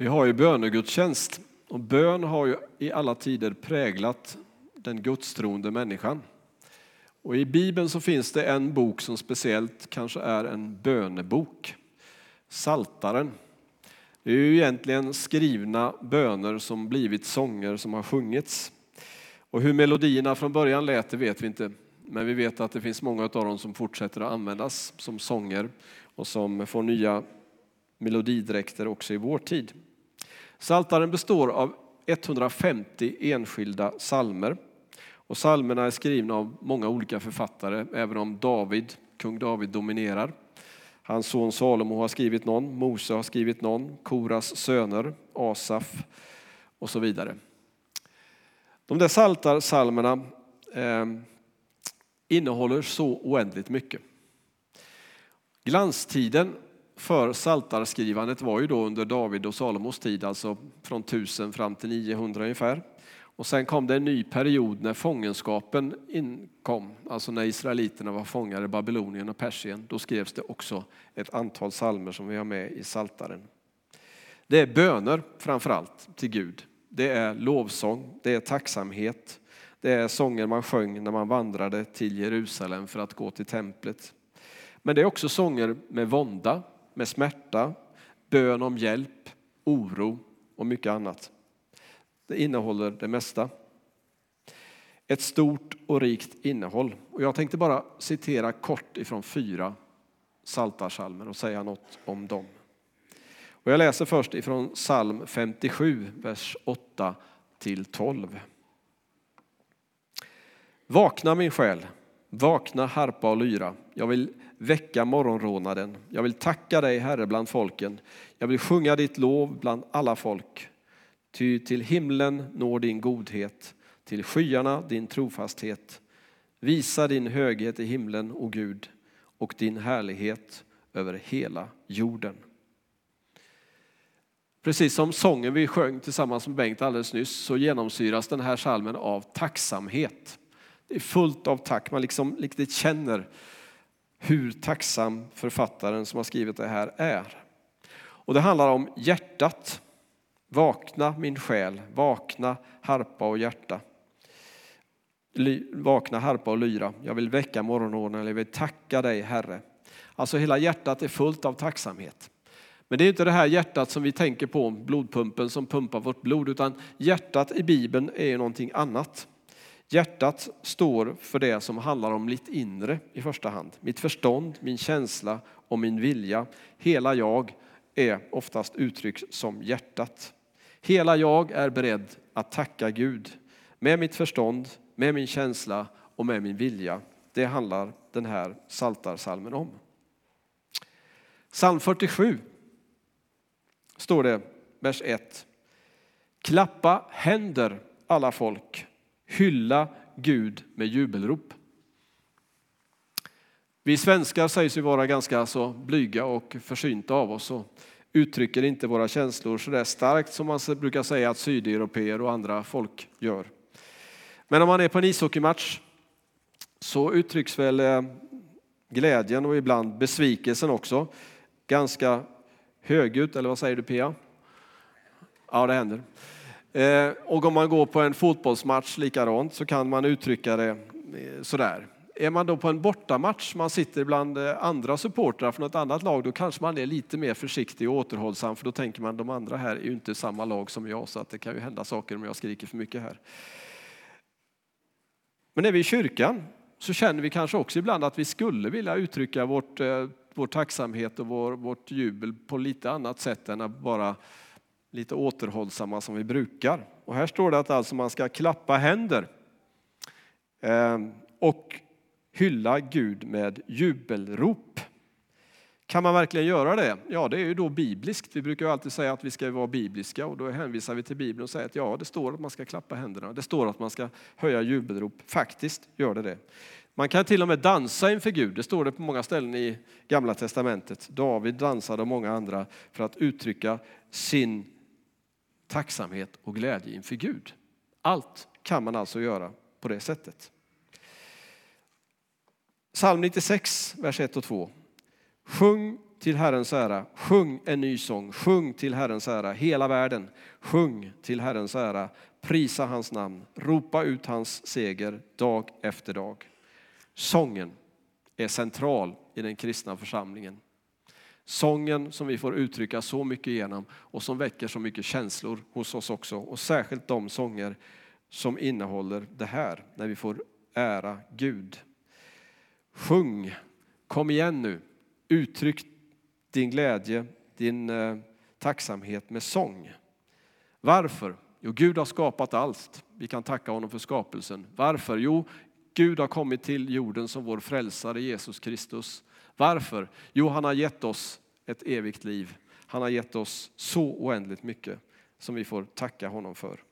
Vi har ju bönegudstjänst och bön har ju i alla tider präglat den gudstroende människan. Och I Bibeln så finns det en bok som speciellt kanske är en bönebok, Saltaren. Det är ju egentligen skrivna böner som blivit sånger som har sjungits. Och hur melodierna från början lät det vet vi inte, men vi vet att det finns många av dem som fortsätter att användas som sånger och som får nya melodidräkter också i vår tid. Saltaren består av 150 enskilda salmer. Och salmerna är skrivna av många olika författare, även om David, kung David dominerar. Hans son Salomo har skrivit någon, Mose har skrivit någon, Koras söner, Asaf och så vidare. De där saltarsalmerna eh, innehåller så oändligt mycket. Glanstiden för saltarskrivandet var ju då under David och Salomos tid, alltså från 1000 fram till 900 ungefär. Och sen kom det en ny period när fångenskapen inkom, alltså när israeliterna var fångar i Babylonien och Persien. Då skrevs det också ett antal salmer som vi har med i Saltaren. Det är böner framför allt till Gud. Det är lovsång, det är tacksamhet, det är sånger man sjöng när man vandrade till Jerusalem för att gå till templet. Men det är också sånger med vånda, med smärta, bön om hjälp, oro och mycket annat. Det innehåller det mesta. Ett stort och rikt innehåll. Och jag tänkte bara citera kort ifrån fyra saltarsalmer och säga något om dem. Och jag läser först ifrån psalm 57, vers 8 till 12. Vakna min själ, vakna harpa och lyra. Jag vill väcka morgonrånaden. Jag vill tacka dig, Herre, bland folken. Jag vill sjunga ditt lov bland alla folk. Ty till himlen når din godhet, till skyarna din trofasthet. Visa din höghet i himlen, o Gud, och din härlighet över hela jorden. Precis som sången vi sjöng tillsammans med Bengt alldeles nyss så genomsyras den här salmen av tacksamhet. Det är fullt av tack, man liksom, liksom riktigt känner hur tacksam författaren som har skrivit det här är. Och det handlar om hjärtat. Vakna min själ, vakna harpa och hjärta. Ly, Vakna harpa och lyra. Jag vill väcka morgonordningen, jag vill tacka dig Herre. Alltså hela hjärtat är fullt av tacksamhet. Men det är inte det här hjärtat som vi tänker på, blodpumpen som pumpar vårt blod, utan hjärtat i Bibeln är någonting annat. Hjärtat står för det som handlar om mitt inre i första hand. Mitt förstånd, min känsla och min vilja. Hela jag är oftast uttryckt som hjärtat. Hela jag är beredd att tacka Gud med mitt förstånd, med min känsla och med min vilja. Det handlar den här saltarsalmen om. Psalm 47 står det, vers 1. Klappa händer alla folk, hylla Gud med jubelrop. Vi svenskar sägs ju vara ganska så blyga och försynta av oss och uttrycker inte våra känslor så där starkt som man brukar säga att sydeuropeer och andra folk gör. Men om man är på en ishockeymatch så uttrycks väl eh, glädjen och ibland besvikelsen också ganska högljutt, eller vad säger du Pia? Ja, det händer. Eh, och om man går på en fotbollsmatch likadant så kan man uttrycka det eh, sådär. Är man då på en bortamatch, man sitter bland eh, andra supportrar från ett annat lag, då kanske man är lite mer försiktig och återhållsam, för då tänker man de andra här är ju inte samma lag som jag, så att det kan ju hända saker om jag skriker för mycket här. Men är vi i kyrkan så känner vi kanske också ibland att vi skulle vilja uttrycka vårt, vår tacksamhet och vår, vårt jubel på lite annat sätt än att bara lite återhållsamma som vi brukar. Och här står det att alltså man ska klappa händer ehm, och hylla Gud med jubelrop. Kan man verkligen göra det? Ja, det är ju då bibliskt. Vi brukar ju alltid säga att vi ska vara bibliska och då hänvisar vi till Bibeln och säger att ja, det står att man ska klappa händerna. Det står att man ska höja jubelrop. Faktiskt gör det det. Man kan till och med dansa inför Gud. Det står det på många ställen i Gamla Testamentet. David dansade och många andra för att uttrycka sin tacksamhet och glädje inför Gud. Allt kan man alltså göra på det sättet. Psalm 96, vers 1 och 2. Sjung till Herrens ära, sjung en ny sång, sjung till Herrens ära, hela världen, sjung till Herrens ära, prisa hans namn, ropa ut hans seger dag efter dag. Sången är central i den kristna församlingen. Sången som vi får uttrycka så mycket genom och som väcker så mycket känslor hos oss också. Och särskilt de sånger som innehåller det här, när vi får ära Gud. Sjung, kom igen nu, uttryck din glädje, din eh, tacksamhet med sång. Varför? Jo, Gud har skapat allt. Vi kan tacka honom för skapelsen. Varför? Jo, Gud har kommit till jorden som vår frälsare Jesus Kristus. Varför? Jo, han har gett oss ett evigt liv. Han har gett oss så oändligt mycket som vi får tacka honom för.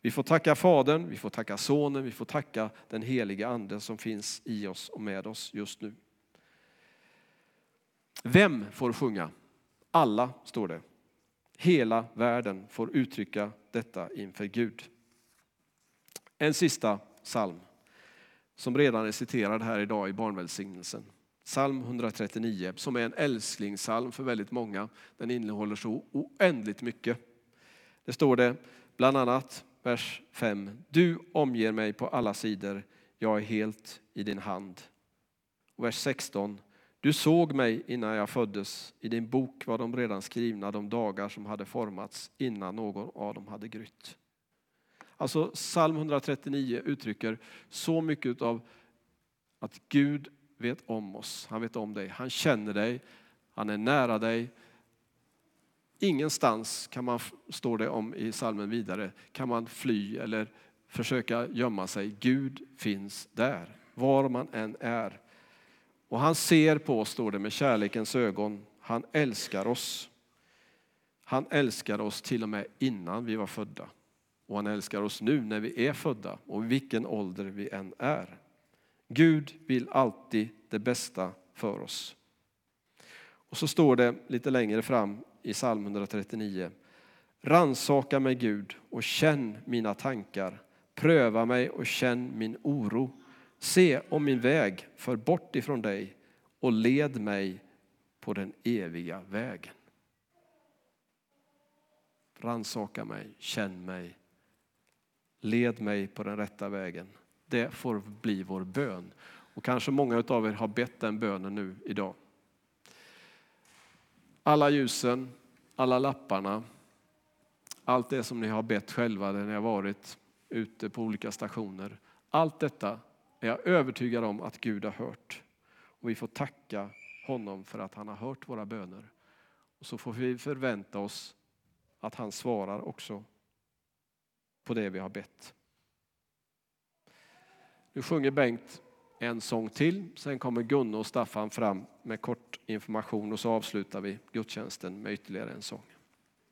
Vi får tacka Fadern, vi får tacka Sonen, vi får tacka den heliga Ande som finns i oss och med oss just nu. Vem får sjunga? Alla, står det. Hela världen får uttrycka detta inför Gud. En sista psalm som redan är citerad här idag i barnvälsignelsen. Psalm 139 som är en älsklingspsalm för väldigt många. Den innehåller så oändligt mycket. Det står det bland annat vers 5. Du omger mig på alla sidor, jag är helt i din hand. Och vers 16. Du såg mig innan jag föddes, i din bok var de redan skrivna de dagar som hade formats innan någon av dem hade grytt. Alltså psalm 139 uttrycker så mycket av att Gud vet om oss, han vet om dig, han känner dig, han är nära dig. Ingenstans kan man, står det om i salmen vidare, kan man fly eller försöka gömma sig. Gud finns där, var man än är. Och han ser på oss, står det, med kärlekens ögon. Han älskar oss. Han älskar oss till och med innan vi var födda. Och han älskar oss nu när vi är födda och vilken ålder vi än är. Gud vill alltid det bästa för oss. Och så står det lite längre fram i psalm 139. Ransaka mig Gud och känn mina tankar. Pröva mig och känn min oro. Se om min väg för bort ifrån dig och led mig på den eviga vägen. Ransaka mig, känn mig, led mig på den rätta vägen. Det får bli vår bön. Och kanske många av er har bett den bönen nu idag. Alla ljusen, alla lapparna, allt det som ni har bett själva när ni har varit ute på olika stationer. Allt detta är jag övertygad om att Gud har hört. Och vi får tacka honom för att han har hört våra böner. Och så får vi förvänta oss att han svarar också på det vi har bett. Nu sjunger Bengt en sång till, sen kommer Gunne och Staffan fram med kort information och så avslutar vi gudstjänsten med ytterligare en sång.